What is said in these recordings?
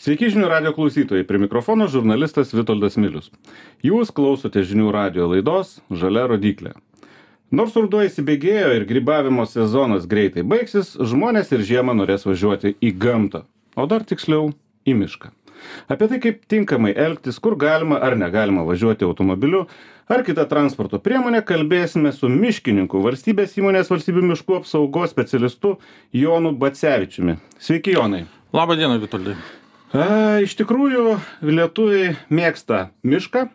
Sveiki žinių radio klausytojai, prie mikrofono žurnalistas Vitoldas Milius. Jūs klausote žinių radio laidos Žalia rodiklė. Nors ruduo įsibėgėjo ir grybavimo sezonas greitai baigsis, žmonės ir žiemą norės važiuoti į gamtą, o dar tiksliau į mišką. Apie tai, kaip tinkamai elgtis, kur galima ar negalima važiuoti automobiliu ar kita transporto priemonė, kalbėsime su miškininku valstybės įmonės valstybių miškų apsaugos specialistu Jonu Bacevičiumi. Sveiki, Jonai. Labą dieną, Vitoldai. A, iš tikrųjų, lietuviai mėgsta mišką.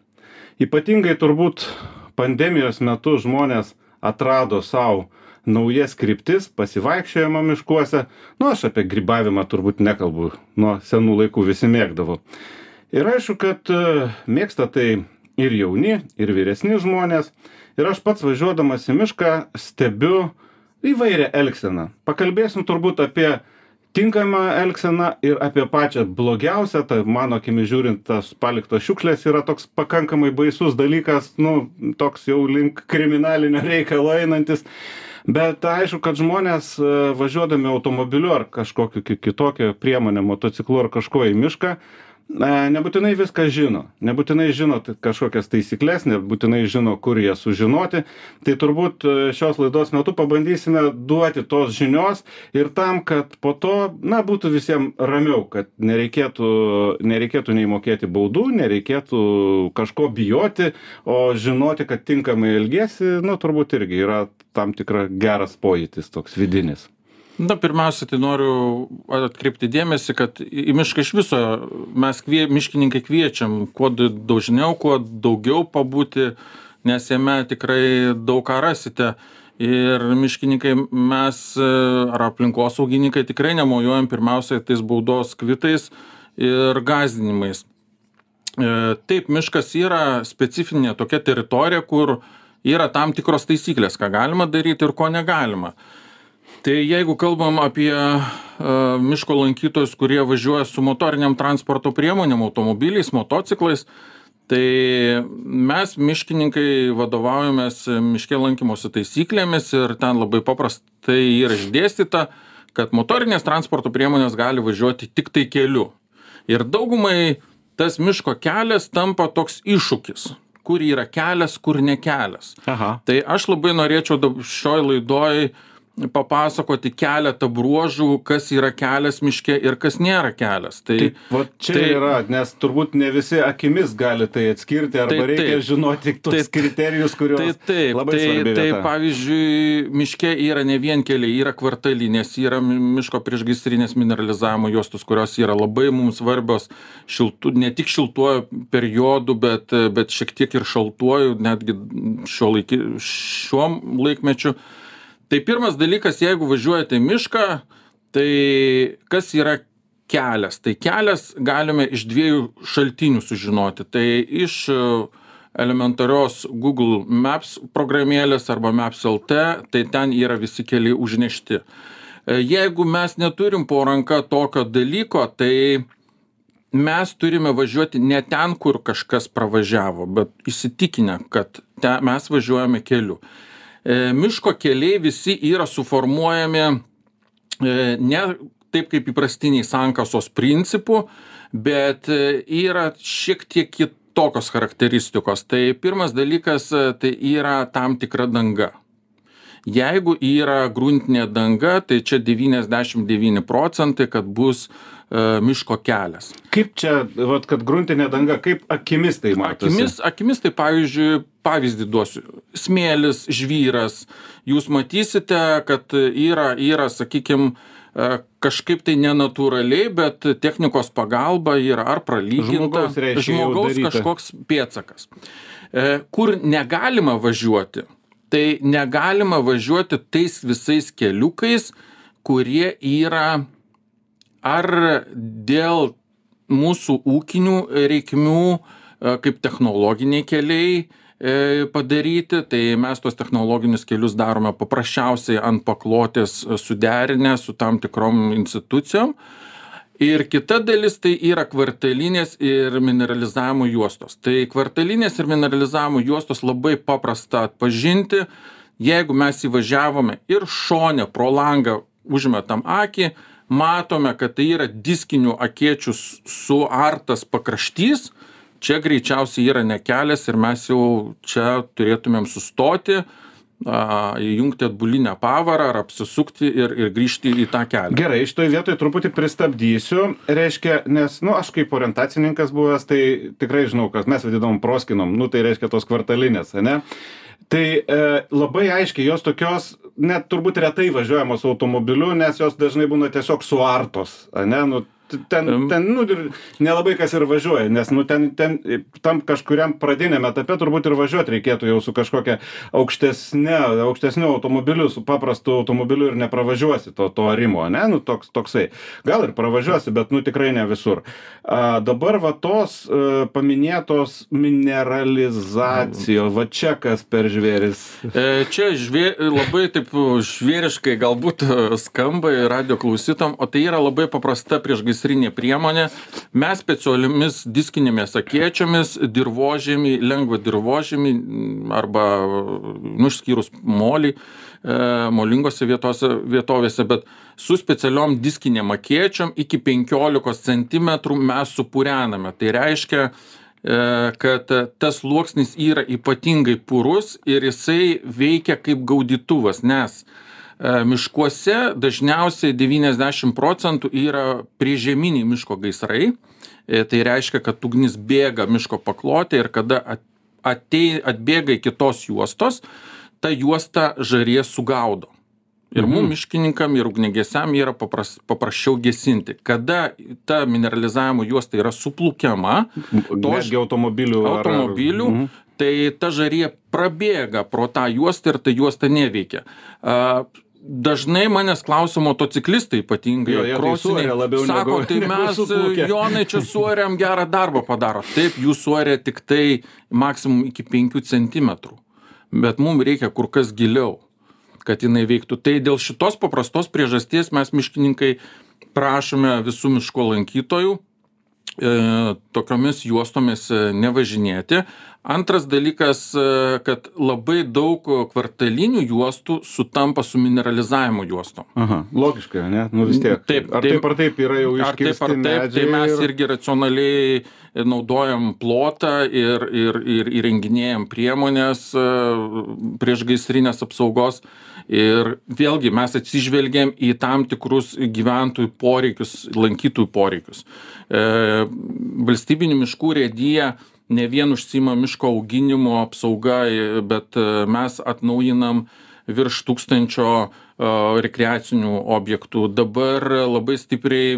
Ypatingai turbūt pandemijos metu žmonės atrado savo naujas kryptis pasivaikščiojimo miškuose. Nu, aš apie grybavimą turbūt nekalbu, nuo senų laikų visi mėgdavo. Ir aišku, kad e, mėgsta tai ir jauni, ir vyresni žmonės. Ir aš pats važiuodamas į mišką stebiu įvairią elgseną. Pakalbėsim turbūt apie tinkamą elgseną ir apie pačią blogiausią, tai mano akimi žiūrint, tas paliktos šiukšlės yra toks pakankamai baisus dalykas, nu, toks jau link kriminalinio reikalo einantis. Bet aišku, kad žmonės e, važiuodami automobiliu ar kažkokiu kitokiu priemonė, motociklu ar kažkuo į mišką, nebūtinai viską žino. Nebūtinai žino kažkokias taisykles nebūtinai žino kur jas sužinoti. Tai turbūt e, šios laidos metu pabandysime duoti tos žinios ir tam kad po to na būtų visiem ramiau kad nereikėtų nereikėtų nei mokėti baudų nereikėtų kažko bijoti o žinoti kad tinkamai elgiesi nu turbūt irgi yra tam tikra geras pojūtis toks vidinis na pirmiausia tai noriu atkreipti dėmesį kad į mišką iš viso mes kvie miškininkai kviečiam kuo dažniau kuo daugiau pabūti nes jame tikrai daug ką rasite. Ir miškininkai mes ar aplinkosaugininkai tikrai nemojuojam pirmiausiai tais baudos kvitais ir gąsdinimais. E, taip miškas yra specifinė tokia teritorija kur yra tam tikros taisyklės ką galima daryt ir ko negalima tai jeigu kalbam apie miško lankytojus kurie važiuoja su motorinėm transporto priemonėm automobiliais motociklais tai mes miškininkai vadovaujamės miške lankymosi taisyklėmis ir ten labai paprastai yra išdėstyta kad motorinės transporto priemonės gali važiuoti tiktai keliu ir daugumai tas miško kelias tampa toks iššūkis kur yra kelias kur ne kelias Aha. tai aš labai norėčiau šioj laidoj papasakoti keletą bruožų kas yra kelias miške ir kas nėra kelias tai Taip, va čia tai- yra, nes turbūt ne visi akimis gali tai atskirti, arba Taip, reikia taip. žinoti tos Taip. kriterijus, kuriuos tai taip labai tai svarbi tai vieta. pavyzdžiui miške yra ne vien keliai yra kvartalinės yra mi miško priešgaisrinės mineralizavimo juostos kurios yra labai mums svarbios šiltu ne tik šiltuoju periodu bet bet šiek tiek ir šaltuoju netgi šiuolaiki šiuo laikmečiu tai pirmas dalykas jeigu važiuojate į mišką tai kas yra kelias? Tai kelias galime iš dviejų šaltinių sužinoti. Tai iš elementarios google maps programėlės arba maps lt tai ten yra visi keliai užnešti. Jeigu mes neturim po ranka tokio dalyko tai mes turime važiuoti ne ten kur kažkas pravažiavo bet įsitikinę kad mes važiuojame keliu. e, miško keliai visi yra suformuojami e, ne taip kaip įprastiniai sankasos principu, bet e, yra šiek tiek kitokios charakteristikos. Tai pirmas dalykas e, tai yra tam tikra danga. Jeigu yra gruntinė danga, tai čia 99 procentai, kad bus uh, miško kelias. Kaip čia, vat, kad gruntinė danga, kaip akimis tai matosi? Akimis, akimis tai pavyzdžiui, pavyzdį duosiu. Smėlis, žvyras. Jūs matysite, kad yra, yra sakykime, kažkaip tai nenatūraliai, bet technikos pagalba yra ar pralyginta Žmogaus, žmogaus kažkoks pėtsakas. E, Kur negalima važiuoti, tai negalima važiuoti tais visais keliukais, kurie yra ar dėl mūsų ūkinių reikmių, e, kaip technologiniai keliai e, padaryti, tai mes tos technologinius kelius darome paprasčiausiai ant paklotės suderinę su tam tikrom institucijom. Ir kita dalis tai yra kvartalinės ir mineralizavimo juostos. Tai kvartalinės ir mineralizavimo juostos labai paprasta atpažinti. Jeigu mes įvažiavome ir šonę pro langą užmetam akį, matome, kad tai yra diskinių akėčių suartas pakraštys, čia greičiausiai yra ne kelias ir mes jau čia turėtumėm sustoti, a, įjungti atbulinę pavarą ar apsisukti ir, ir grįžti į tą kelią. Gerai, šitoje vietoje truputį pristabdysiu, reiškia, nes, nu, aš kaip orientacininkas buvęs, tai tikrai žinau, kas mes vadinam proskinom, nu, tai reiškia tos kvartalinės, ne? Tai e, labai aiškiai jos tokios, net turbūt retai važiuojamos automobiliu, nes jos dažnai būna tiesiog suartos, ne? Nu, ten, ten, nu, nelabai kas ir važiuoja, nes, nu, ten, ten, tam kažkuriam pradiniam etape turbūt ir važiuoti reikėtų jau su kažkokia aukštesne, aukštesniu automobiliu, su paprastu automobiliu ir nepravažiuosi to, to arimo, ne, nu, toks, toksai. Gal ir pravažiuosi, bet, nu, tikrai ne visur. A, dabar va tos e, paminėtos mineralizacijos, va čia kas per žvėris. E, Čia žvė, labai taip žvėriškai galbūt e, skamba ir radio klausytom, o tai yra labai paprasta priešgaisrinė priemonė. Mes specialiomis diskinėmis akėčiomis dirbožėmį, lengvą dirbožėmį arba, nu, išskyrus molį, e, molingose vietose, vietovėse, bet su specialiom diskinėm akėčiom iki 15 cm mes supūrename. Tai reiškia, e, kad tas sluoksnis yra ypatingai purus ir jisai veikia kaip gaudytuvas, nes e, miškuose dažniausiai 90 procentų yra priežeminiai miško gaisrai. E, Tai reiškia, kad ugnis bėga miško paklotė ir kada at- atei, atbėga iki tos juostos, ta juosta žarė sugaudo. Ir mums miškininkam ir ugnegesiam yra papras, paprasčiau gesinti. Kada ta mineralizavimo juosta yra suplūkiama, Netgi automobilių. ar- ar- automobilių, Mhm. tai ta žarė prabėga pro tą juostą ir ta juosta neveikia. A, Dažnai manęs klausia motociklistai ypatingai. Jo, jie tai krosiniai. suaria labiau Sako, negu- tai negu mes, suplūkę." Jonai, čia suariam gerą darbą padaro. Taip, jūs suarė tik tai maksimum iki 5 cm. Bet mums reikia kur kas giliau, kad jinai veiktų. Tai dėl šitos paprastos priežasties mes miškininkai prašome visų miško lankytojų tokiomis juostomis e, nevažinėti. Antras dalykas, e, kad labai daug kvartalinių juostų sutampa su mineralizavimo juostom. Aha, logiškai, ne? Nu vis tiek. Taip, ar taip. taip ar taip yra jau Ar taip iškirsti ar taip, tai mes ir- irgi racionaliai naudojam plotą ir, ir, ir įrenginėjam priemonės e, priešgaisrinės apsaugos. Ir vėlgi mes atsižvelgiam į tam tikrus gyventojų poreikius, lankytojų poreikius. E, valstybinių miškų rėdyje ne vien užsima miško auginimo apsauga, e, bet e, mes atnaujinam virš tūkstančio e, rekreacinių objektų. Dabar labai stipriai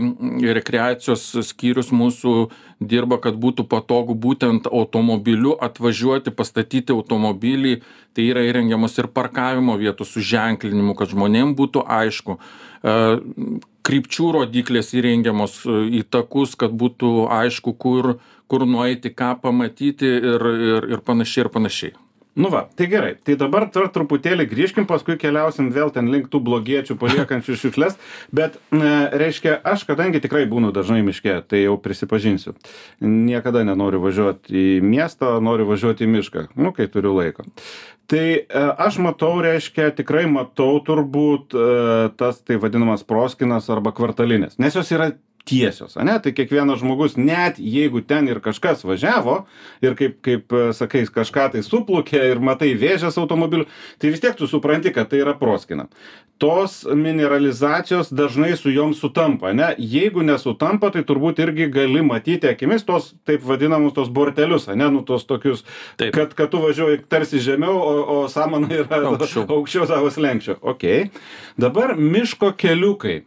rekreacijos skyrius mūsų dirba, kad būtų patogu būtent automobiliu atvažiuoti, pastatyti automobilį. Tai yra įrengiamos ir parkavimo vietos su ženklinimu, kad žmonėm būtų aišku. Krypčių rodiklės įrengiamos į takus, kad būtų aišku, kur, kur nueiti, ką pamatyti ir, ir, ir panašiai ir panašiai. Nu va, tai gerai. Tai dabar dar truputėlį grįžkim, paskui keliausim vėl ten link tų blogiečių paliekančių šiukšlės. Bet, e, reiškia, aš kadangi tikrai būnu dažnai miške, tai jau prisipažinsiu. Niekada nenoriu važiuoti į miestą, noriu važiuoti į mišką, nu, kai turiu laiko. Tai e, aš matau, reiškia, tikrai matau turbūt e, tas tai vadinamas proskinas arba kvartalinės, nes jos yra tiesios, ane? Tai kiekvienas žmogus, net jeigu ten ir kažkas važiavo ir kaip, kaip e, sakai, kažką tai suplukė ir matai vėžės automobilių, tai vis tiek tu supranti, kad tai yra proskina. Tos mineralizacijos dažnai su jom sutampa, ne? Jeigu nesutampa, tai turbūt irgi gali matyti akimis tos, taip vadinamus, tos bortelius, ne? Nu, tos tokius, Taip. kad, kad tu važiuoji tarsi žemiau, o, o samana yra Aukščiau. aukščiau savo slenkščio. Ok. Dabar miško keliukai.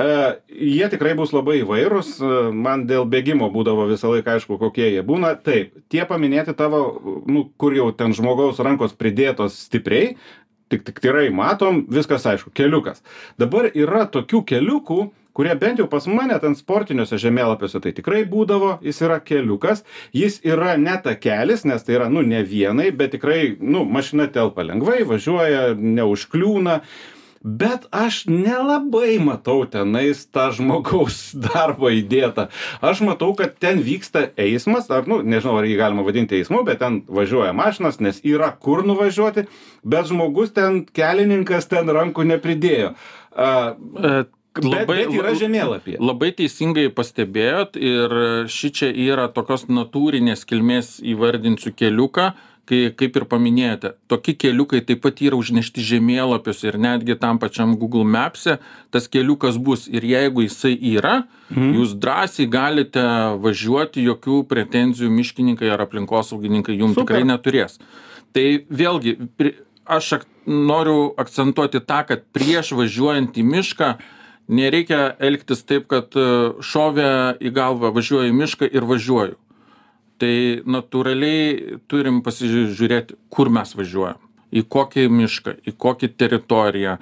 E, jie tikrai bus labai įvairūs. E, Man dėl bėgimo būdavo visą laiką aišku, kokie jie būna. Taip, tie paminėti tavo, nu, kur jau ten žmogaus rankos pridėtos stipriai, tik, tik tikrai matom, viskas aišku, keliukas. Dabar yra tokių keliukų, kurie bent jau pas mane ten sportiniuose žemėlapiuose tai tikrai būdavo, jis yra keliukas, jis yra ne takelis, nes tai yra, nu, ne vienai, bet tikrai, nu, mašina telpa lengvai, važiuoja, neužkliūna. Bet aš nelabai matau tenais tą žmogaus darbą įdėtą. Aš matau, kad ten vyksta eismas, ar, nu, nežinau, ar jį galima vadinti eismu, bet ten važiuoja mašinas, nes yra kur nuvažiuoti, bet žmogus ten, kelininkas ten rankų nepridėjo. A, E, bet, Labai- bet yra žemėlapyje. Labai teisingai pastebėjot ir ši čia yra tokios natūrinės kilmės įvardinsiu keliuką, kai, kaip ir paminėjote, tokie keliukai taip pat yra užnešti žemėlapius ir netgi tam pačiam Google Maps'e tas keliukas bus ir jeigu jisai yra, mhm. jūs drąsiai galite važiuoti, jokių pretenzijų miškininkai ar aplinkosaugininkai jums Super. tikrai neturės. Tai vėlgi, aš ak noriu akcentuoti tą, kad prieš važiuojant į mišką nereikia elgtis taip, kad e, šovė į galvą, važiuoju į mišką ir važiuoju. Tai natūraliai turim pasižiūrėti, kur mes važiuojam. Į kokį mišką, į kokią teritoriją.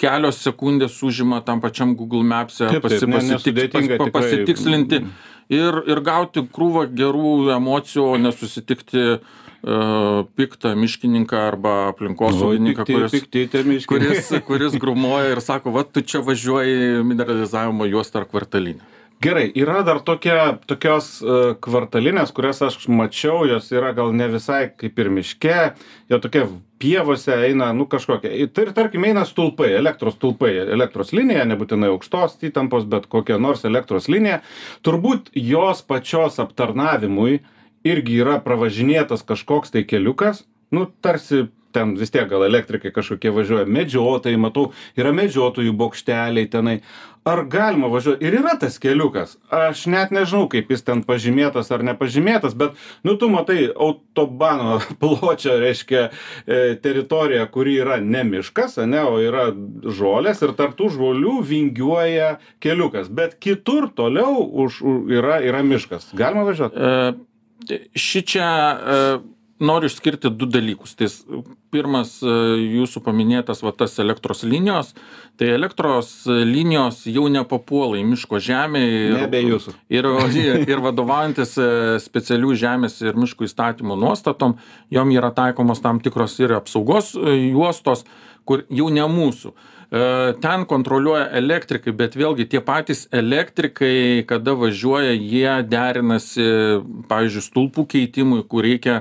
Kelios sekundės užima tam pačiam Google Maps'e pasitiks, pasitikslinti ir, ir gauti krūvą gerų emocijų, o nesusitikti uh, piktą miškininką arba aplinkosaugininką, kuris, kuris, kuris grumuoja ir sako, va, tu čia važiuoji mineralizavimo juostą ar kvartalinę. Gerai, yra dar tokia, tokios uh, kvartalinės, kurias aš mačiau, jos yra gal ne visai kaip ir miške, jo tokia pievose eina, nu kažkokia. Ir tarkim eina stulpai, elektros stulpai, elektros linija, nebūtinai aukštos įtampos, bet kokia nors elektros linija. Turbūt jos pačios aptarnavimui irgi yra pravažinėtas kažkoks tai keliukas, nu tarsi ten vis tiek gal elektrikai kažkokie važiuoja, medžiotojai, matau, yra medžiotojų bokšteliai tenai. Ar galima važiuoti? Ir yra tas keliukas. Aš net nežinau, kaip jis ten pažymėtas ar nepažymėtas, bet, nu, tu matai autobano pločio, reiškia, e, teritoriją, kuri yra ne miškas, ne, o yra žolės ir tarptų žolių vingiuoja keliukas. Bet kitur toliau už, yra, yra miškas. Galima važiuoti? E, ši čia e, noriu išskirti du dalykus. Tai s- pirmas e, jūsų paminėtas va tas elektros linijos, tai elektros linijos jau nepapuola į miško žemę ir, Nebe jūsų. ir, ir vadovaujantis e, specialių žemės ir miškų įstatymų nuostatom, jom yra taikomos tam tikros ir apsaugos e, juostos, kur jau ne mūsų. Ten kontroliuoja elektrikai, bet vėlgi tie patys elektrikai, kada važiuoja, jie derinasi, pavyzdžiui, stulpų keitimui, kur reikia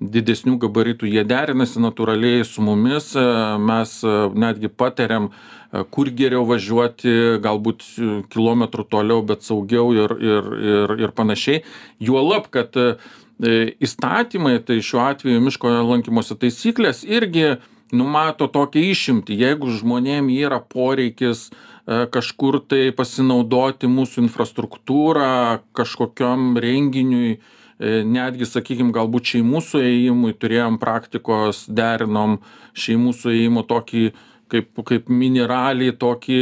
didesnių gabaritų, jie derinasi natūraliai su mumis, e, mes e, netgi patariam, e, kur geriau važiuoti, galbūt kilometrų toliau, bet saugiau ir, ir, ir, ir panašiai. Juolab, kad įstatymai, tai šiuo atveju miško lankymosi taisyklės irgi numato tokią išimtį, jeigu žmonėm yra poreikis kažkur tai pasinaudoti mūsų infrastruktūrą kažkokiam renginiui, netgi, sakykime, galbūt šeimų suėjimui turėjom praktikos, derinom šeimų suėjimo tokį kaip, kaip mineralį, tokį,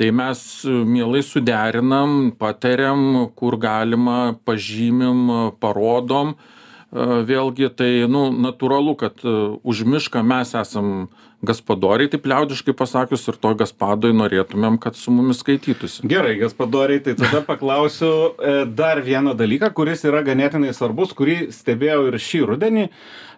tai mes e, mielai suderinam, patariam, kur galima, pažymim, parodom. E, Vėlgi tai, nu, natūralu, kad e, už mišką mes esam gaspadoriai, taip liaudiškai pasakius, ir to gaspadoj norėtumėm, kad su mumis skaitytųsi. Gerai, gaspadoriai, tai tada paklausiu e, dar vieną dalyką, kuris yra ganėtinai svarbus, kurį stebėjau ir šį rudenį.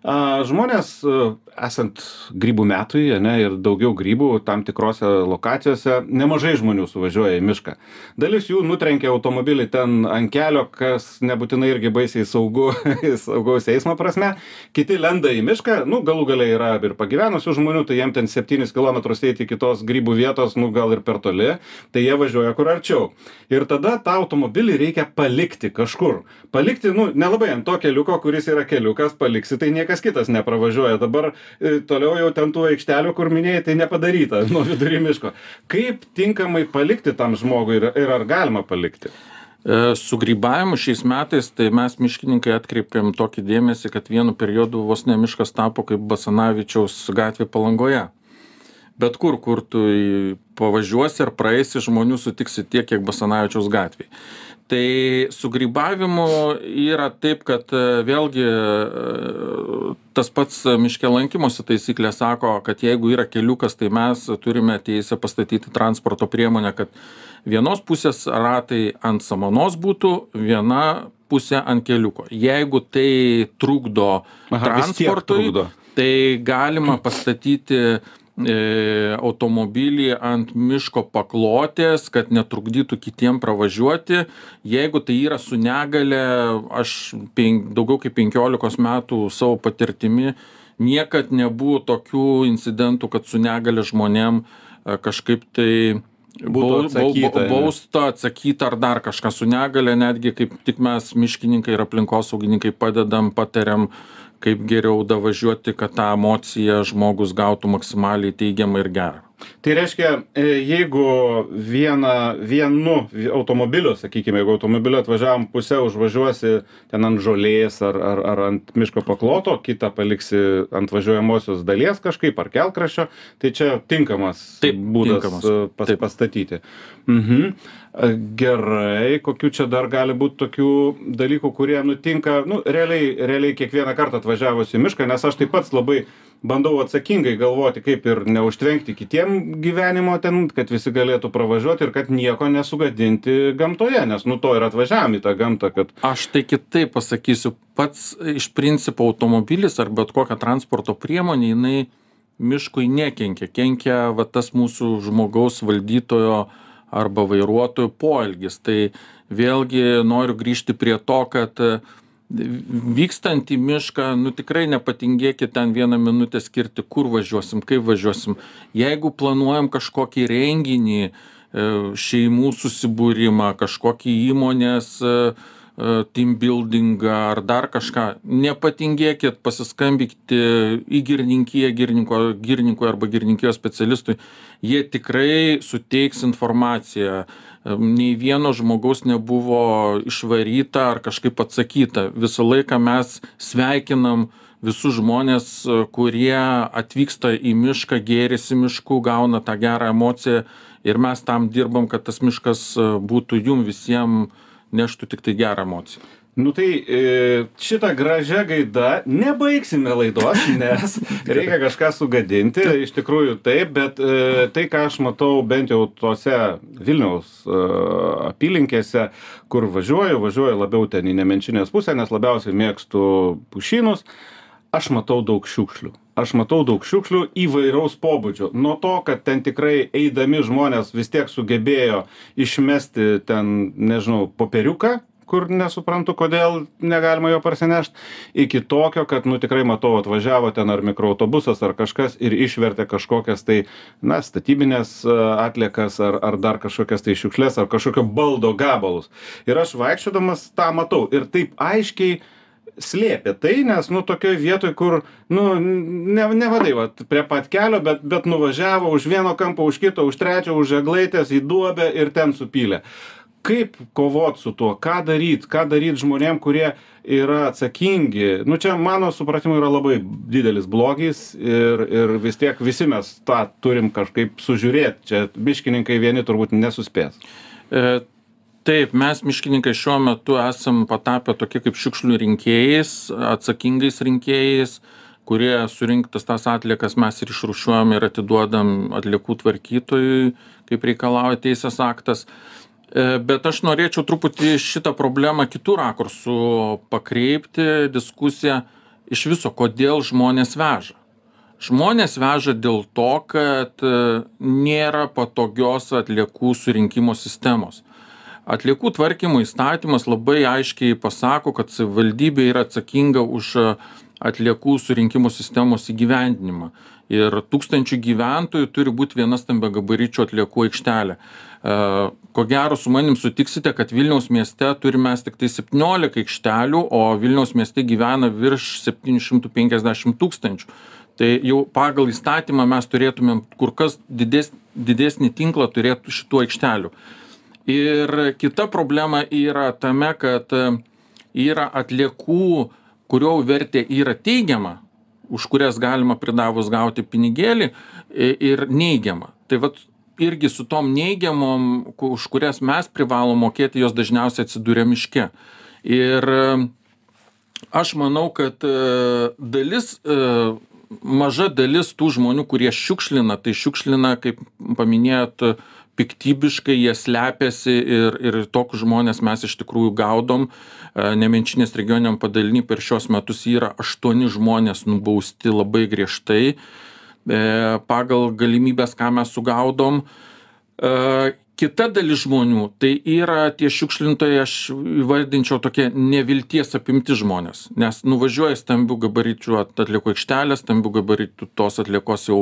A, Žmonės, e, esant grybų metui, ne, ir daugiau grybų tam tikrose lokacijose, nemažai žmonių suvažiuoja į mišką. Dalis jų nutrenkia automobilį ten ant kelio, kas nebūtinai irgi baisiai saugu, saugaus eismo prasme. Kiti lenda į mišką, nu, galų galiai yra ir pagyvenusių žmonių, tai jiem ten 7 km eiti iki tos grybų vietos, nu, gal ir per toli, tai jie važiuoja kur arčiau. Ir tada tą automobilį reikia palikti kažkur. Palikti, nu, nelabai ant to keliuko, kuris yra keliukas, paliksi, tai niekas kitas nepravažiuoja. Dabar e, toliau jau ten tų aikštelių, kur minėjai, tai nepadaryta nuo vidury miško. Kaip tinkamai palikti tam žmogui ir, ir ar galima palikti? E, Su grybavimu šiais metais, tai mes miškininkai atkreipėm tokį dėmesį, kad vienu periodu vos ne miškas tapo kaip Basanavičiaus gatvė palangoje. Bet kur, kur tu pavažiuosi ar praeisi, žmonių sutiksi tiek, kiek Basanavičiaus gatvėje. Tai su grybavimu yra taip, kad e, vėlgi e, tas pats miške lankymosi taisyklė sako, kad jeigu yra keliukas, tai mes turime teisę pastatyti transporto priemonę, kad vienos pusės ratai ant samanos būtų, viena pusė ant keliuko. Jeigu tai trukdo transportui, tai galima pastatyti automobilį ant miško paklotės, kad netrukdytų kitiem pravažiuoti. Jeigu tai yra su negale, aš pen, daugiau kaip 15 metų savo patirtimi niekad nebuvo tokių incidentų, kad su negale žmonėm e, kažkaip tai būtų atsakyta. Bausta, atsakyta ar dar kažką su negale, netgi kaip tik mes miškininkai ir aplinkosaugininkai padedam, patariam, kaip geriau davažiuoti, kad tą emociją žmogus gautų maksimaliai teigiamą ir gerą. Tai reiškia, e, jeigu vieną, vienu automobiliu, sakykime, jeigu automobiliu atvažiavam pusę, užvažiuosi ten ant žolės ar, ar, ar ant miško pakloto, kitą paliksi ant važiuojamosios dalies kažkaip ar kelkraščio, tai čia tinkamas Taip, būdas tinkamas. e, pas, Taip. pastatyti. Mhm. Gerai, kokių čia dar gali būti tokių dalykų, kurie nutinka, nu, realiai, realiai kiekvieną kartą atvažiavus į mišką, nes aš taip pats labai bandau atsakingai galvoti, kaip ir neužtvenkti kitiem gyvenimo ten, kad visi galėtų pravažiuoti ir kad nieko nesugadinti gamtoje, nes nu to ir atvažiavam į tą gamtą, kad Aš tai kitaip pasakysiu, pats iš principo automobilis ar bet kokia transporto priemonė, jinai miškui nekenkia. Kenkia va, tas mūsų žmogaus valdytojo arba vairuotojo poelgis. Tai vėlgi noriu grįžti prie to, kad e, vykstant į mišką, nu tikrai nepatingėkit ten vieną minutę skirti, kur važiuosim, kaip važiuosim. Jeigu planuojam kažkokį renginį, e, šeimų susibūrimą, kažkokį įmonės e, team buildingą ar dar kažką, nepatingėkit, pasiskambinkite į girninkiją, girninko, girninkui arba girninkijos specialistui. Jie tikrai suteiks informaciją. E, Nei vieno žmogaus nebuvo išvaryta ar kažkaip atsakyta. Visą laiką mes sveikinam visus žmonės, e, kurie atvyksta į mišką, gėrisi mišku, gauna tą gerą emociją ir mes tam dirbam, kad tas miškas e, būtų jum visiems neštų tik tai gerą emociją. Nu tai e, šitą gražią gaidą nebaigsime laidos, nes reikia kažką sugadinti, iš tikrųjų taip, bet e, tai, ką aš matau bent jau tose Vilniaus e, apylinkėse, kur važiuoju, važiuoju labiau ten į nemenčinės pusę, nes labiausiai mėgstu pušynus, aš matau daug šiukšlių. Aš matau daug šiukšlių įvairaus pobūdžio. Nuo to, kad ten tikrai eidami žmonės vis tiek sugebėjo išmesti ten, nežinau, popieriuką, kur nesuprantu, kodėl negalima jo parsinešti, iki tokio, kad, nu tikrai matau, atvažiavo ten ar mikroautobusas ar kažkas ir išvertė kažkokias tai, na, statybinės a, atliekas ar, ar dar kažkokias tai šiukšlės ar kažkokio baldo gabalus. Ir aš vaikščiodamas tą matau ir taip aiškiai slėpė tai, nes, nu, tokioj vietoj, kur, nu, ne, ne vadai, va, prie pat kelio, bet, bet nuvažiavo už vieno kampo, už kito, už trečio, už eglaitės į duobę ir ten supylė. Kaip kovot su tuo? Ką daryt? Ką daryt žmonėm kurie yra atsakingi? Nu čia mano supratimu yra labai didelis blogis ir ir vis tiek visi mes tą turim kažkaip sužiūrėt. Čia miškininkai vieni turbūt nesuspės. E, Taip, mes miškininkai šiuo metu esam patapę tokie kaip šiukšlių rinkėjais, atsakingais rinkėjais, kurie surinktas tas atliekas mes ir išrušiuojam ir atiduodam atliekų tvarkytojui, kaip reikalauja teisės aktas. E, Bet aš norėčiau truputį šitą problemą kitų rakursų pakreipti diskusiją iš viso, kodėl žmonės veža. Žmonės veža dėl to, kad e, nėra patogios atliekų surinkimo sistemos. Atliekų tvarkymo įstatymas labai aiškiai pasako, kad savivaldybė yra atsakinga už e, atliekų surinkimo sistemos įgyvendinimą. Ir tūkstančių gyventojų turi būti viena stambiagabaričių atliekų aikštelė. E, Ko gero su manim sutiksite, kad Vilniaus mieste turime tik tai 17 aikštelių, o Vilniaus mieste gyvena virš 750 tūkstančių. Tai jau pagal įstatymą mes turėtumėm kur kas dides, didesnį tinklą turėtų šitų aikštelių. Ir kita problema yra tame, kad e, yra atliekų, kurio vertė yra teigiama, už kurias galima pridavus gauti pinigėlį ir neigiama. Tai vat irgi su tom neigiamom, už kurias mes privalom mokėti, jos dažniausiai atsiduria miške. Ir e, aš manau, kad e, dalis, maža dalis tų žmonių, kurie šiukšlina, tai šiukšlina, kaip paminėjot, piktybiškai jie slepiasi ir, ir tokius žmonės mes iš tikrųjų gaudom. E, Nemenčinės regioniam padalinį per šios metus yra aštuoni žmonės nubausti labai griežtai e, pagal galimybės, ką mes sugaudom. Kita dalis žmonių tai yra tie šiukšlintojai aš įvardinčiau tokie nevilties apimti žmonės. Nes nuvažiuoja stambių gabaričių atliekų aikštelę stambių gabaritų tos atliekos jau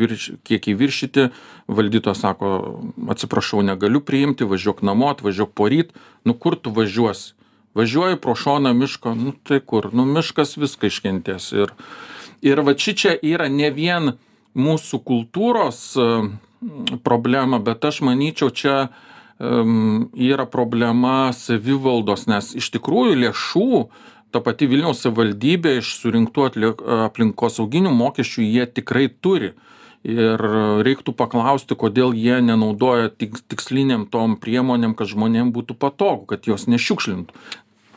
virš kiekiai viršyti valdytojas sako atsiprašau negaliu priimti važiuok namo atvažiuok poryt. Nu kur tu važiuosi važiuoji pro šoną miško nu tai kur? Nu miškas viską iškentės. Ir ir vat šičia yra ne vien mūsų kultūros problema bet aš manyčiau čia em, yra problema savivaldos, nes iš tikrųjų lėšų ta pati Vilniaus savivaldybė iš surinktų aplinkosauginių mokesčių jie tikrai turi. Ir reiktų paklausti, kodėl jie nenaudoja tik, tiksliniam tom priemonėm, kad žmonėm būtų patogu, kad jos nešiukšlintų.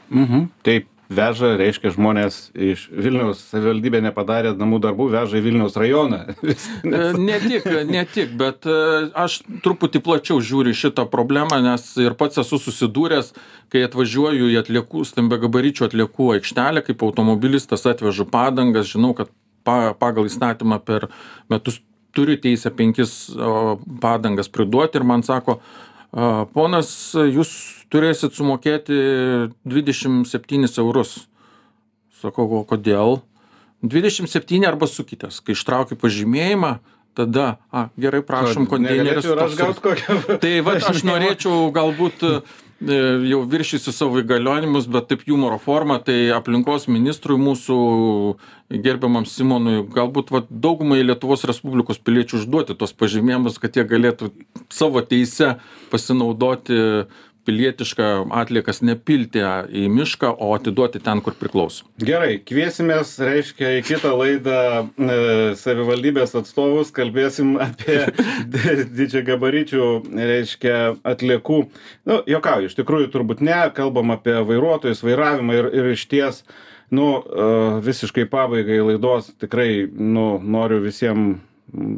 Mhm. Taip, veža, reiškia, žmonės iš Vilniaus savivaldybė nepadarė namų darbų, veža į Vilniaus rajoną. E, ne tik, ne tik, bet e, aš truputį plačiau žiūriu šitą problemą, nes ir pats esu susidūręs, kai atvažiuoju į atliekų, stambiagabaričių atliekų aikštelę, kaip automobilistas atvežu padangas, žinau, kad pa, pagal įstatymą per metus turiu teisę penkis padangas priduoti ir man sako, ponas, jūs turėsit sumokėti 27 eurus. Sakau, o kodėl? 27 arba sukitės. Kai ištraukiu pažymėjimą, tada, a, gerai, prašom, konteineris. Tai va, aš norėčiau galbūt jau viršysiu savo įgaliojimus, bet taip humoro forma, tai aplinkos ministrui mūsų gerbiamam Simonui, galbūt va, daugumai Lietuvos Respublikos piliečių užduoti tos pažymėjimus, kad jie galėtų savo teisę pasinaudoti uh, pilietiška atliekas nepilti į mišką, o atiduoti ten, kur priklauso. Gerai, kviesimės, reiškia, į kitą laidą e, savivaldybės atstovus, kalbėsim apie didžią gabaričių, reiškia, atliekų. Nu, jokauju, iš tikrųjų turbūt ne, kalbam apie vairuotojus, vairavimą ir, ir iš ties, nu, e, visiškai pabaigai laidos tikrai, nu, noriu visiems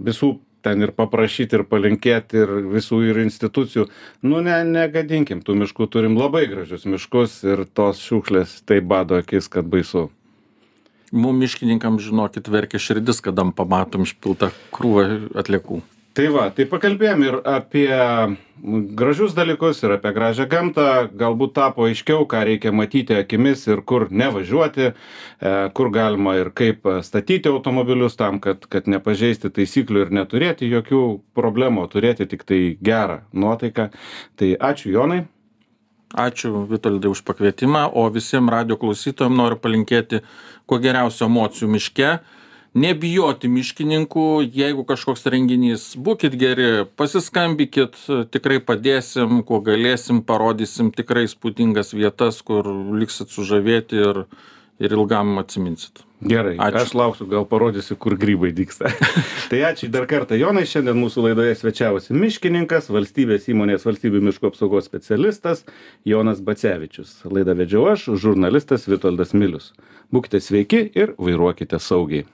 visų ten ir paprašyt ir palinkėt ir visų ir institucijų. Nu ne negadinkim tų miškų turim labai gražius miškus ir tos šiukšlės taip bado akis kad baisu. Mum miškininkam žinokit verkia širdis kada pamatom išpiltą krūvą atliekų tai va tai pakalbėjom ir apie gražius dalykus ir apie gražią gamtą. Galbūt tapo aiškiau ką reikia matyti akimis ir kur nevažiuoti e, kur galima ir kaip statyti automobilius tam kad kad nepažeisti taisyklių ir neturėti jokių problemų o turėti tiktai gerą nuotaiką. Tai ačiū jonai. Ačiū Vitoldai už pakvietimą, o visiems radio klausytojams noriu palinkėti kuo geriausių emocijų miške nebijoti miškininkų jeigu kažkoks renginys būkit geri pasiskambinkit tikrai padėsim kuo galėsim parodysim tikrai įspūdingas vietas kur liksit sužavėti ir ir ilgam atsiminsit Gerai, Ačiū. aš lauksiu, gal parodysiu, kur grybai dyksta. tai ačiū dar kartą, Jonai, šiandien mūsų laidoje svečiavosi miškininkas, valstybės įmonės valstybių miškų apsaugos specialistas Jonas Bacevičius. Laidą vedžiau aš, žurnalistas Vitoldas Milius. Būkite sveiki ir vairuokite saugiai.